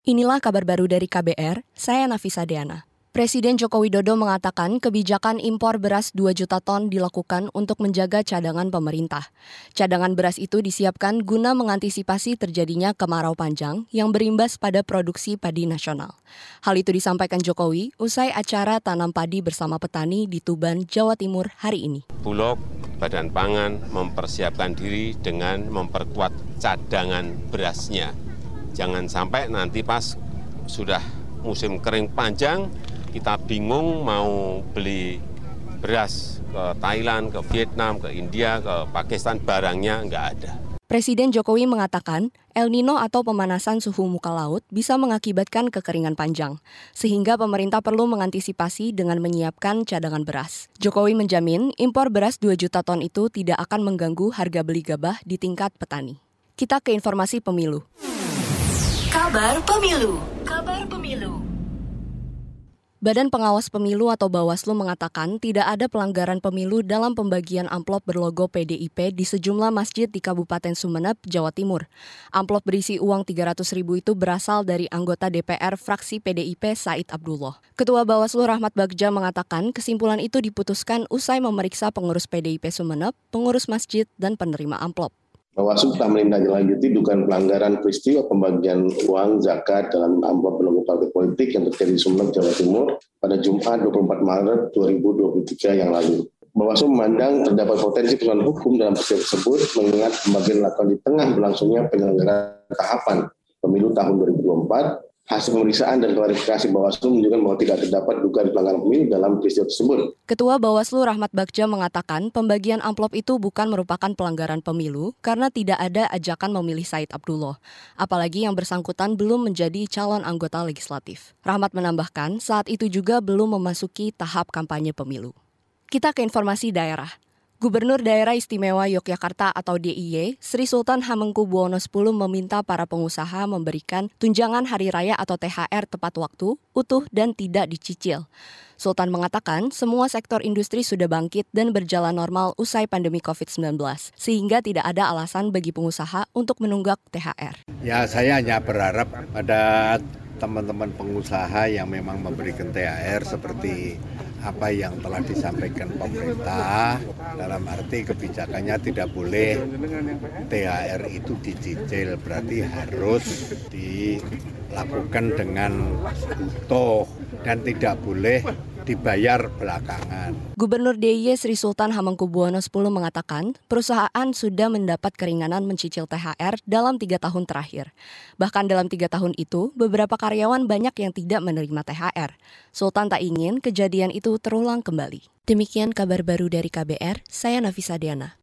Inilah kabar baru dari KBR, saya Nafisa Deana. Presiden Joko Widodo mengatakan kebijakan impor beras 2 juta ton dilakukan untuk menjaga cadangan pemerintah. Cadangan beras itu disiapkan guna mengantisipasi terjadinya kemarau panjang yang berimbas pada produksi padi nasional. Hal itu disampaikan Jokowi usai acara tanam padi bersama petani di Tuban, Jawa Timur hari ini. Bulog, Badan Pangan mempersiapkan diri dengan memperkuat cadangan berasnya Jangan sampai nanti pas sudah musim kering panjang, kita bingung mau beli beras ke Thailand, ke Vietnam, ke India, ke Pakistan, barangnya nggak ada. Presiden Jokowi mengatakan El Nino atau pemanasan suhu muka laut bisa mengakibatkan kekeringan panjang, sehingga pemerintah perlu mengantisipasi dengan menyiapkan cadangan beras. Jokowi menjamin impor beras 2 juta ton itu tidak akan mengganggu harga beli gabah di tingkat petani. Kita ke informasi pemilu. Kabar Pemilu. Kabar Pemilu. Badan Pengawas Pemilu atau Bawaslu mengatakan tidak ada pelanggaran pemilu dalam pembagian amplop berlogo PDIP di sejumlah masjid di Kabupaten Sumeneb, Jawa Timur. Amplop berisi uang 300 ribu itu berasal dari anggota DPR fraksi PDIP Said Abdullah. Ketua Bawaslu Rahmat Bagja mengatakan kesimpulan itu diputuskan usai memeriksa pengurus PDIP Sumeneb, pengurus masjid, dan penerima amplop. Bawaslu telah menindaklanjuti dugaan pelanggaran peristiwa pembagian uang zakat dalam amplop berlogo partai politik yang terjadi di Sumeneb, Jawa Timur pada Jumat 24 Maret 2023 yang lalu. Bawaslu memandang terdapat potensi kesalahan hukum dalam peristiwa tersebut mengingat pembagian dilakukan di tengah berlangsungnya penyelenggaraan tahapan pemilu tahun 2024 Hasil pemeriksaan dan klarifikasi Bawaslu menunjukkan bahwa tidak terdapat dugaan pelanggaran pemilu dalam peristiwa tersebut. Ketua Bawaslu Rahmat Bagja mengatakan pembagian amplop itu bukan merupakan pelanggaran pemilu karena tidak ada ajakan memilih Said Abdullah. Apalagi yang bersangkutan belum menjadi calon anggota legislatif. Rahmat menambahkan saat itu juga belum memasuki tahap kampanye pemilu. Kita ke informasi daerah. Gubernur Daerah Istimewa Yogyakarta atau DIY, Sri Sultan Hamengkubuwono X meminta para pengusaha memberikan tunjangan hari raya atau THR tepat waktu, utuh, dan tidak dicicil. Sultan mengatakan semua sektor industri sudah bangkit dan berjalan normal usai pandemi COVID-19, sehingga tidak ada alasan bagi pengusaha untuk menunggak THR. Ya, saya hanya berharap pada teman-teman pengusaha yang memang memberikan THR seperti apa yang telah disampaikan pemerintah dalam arti kebijakannya tidak boleh THR itu dicicil berarti harus dilakukan dengan utuh dan tidak boleh dibayar belakangan. Gubernur DIY Sri Sultan Hamengkubuwono X mengatakan perusahaan sudah mendapat keringanan mencicil THR dalam tiga tahun terakhir. Bahkan dalam tiga tahun itu, beberapa karyawan banyak yang tidak menerima THR. Sultan tak ingin kejadian itu terulang kembali. Demikian kabar baru dari KBR, saya Nafisa Diana.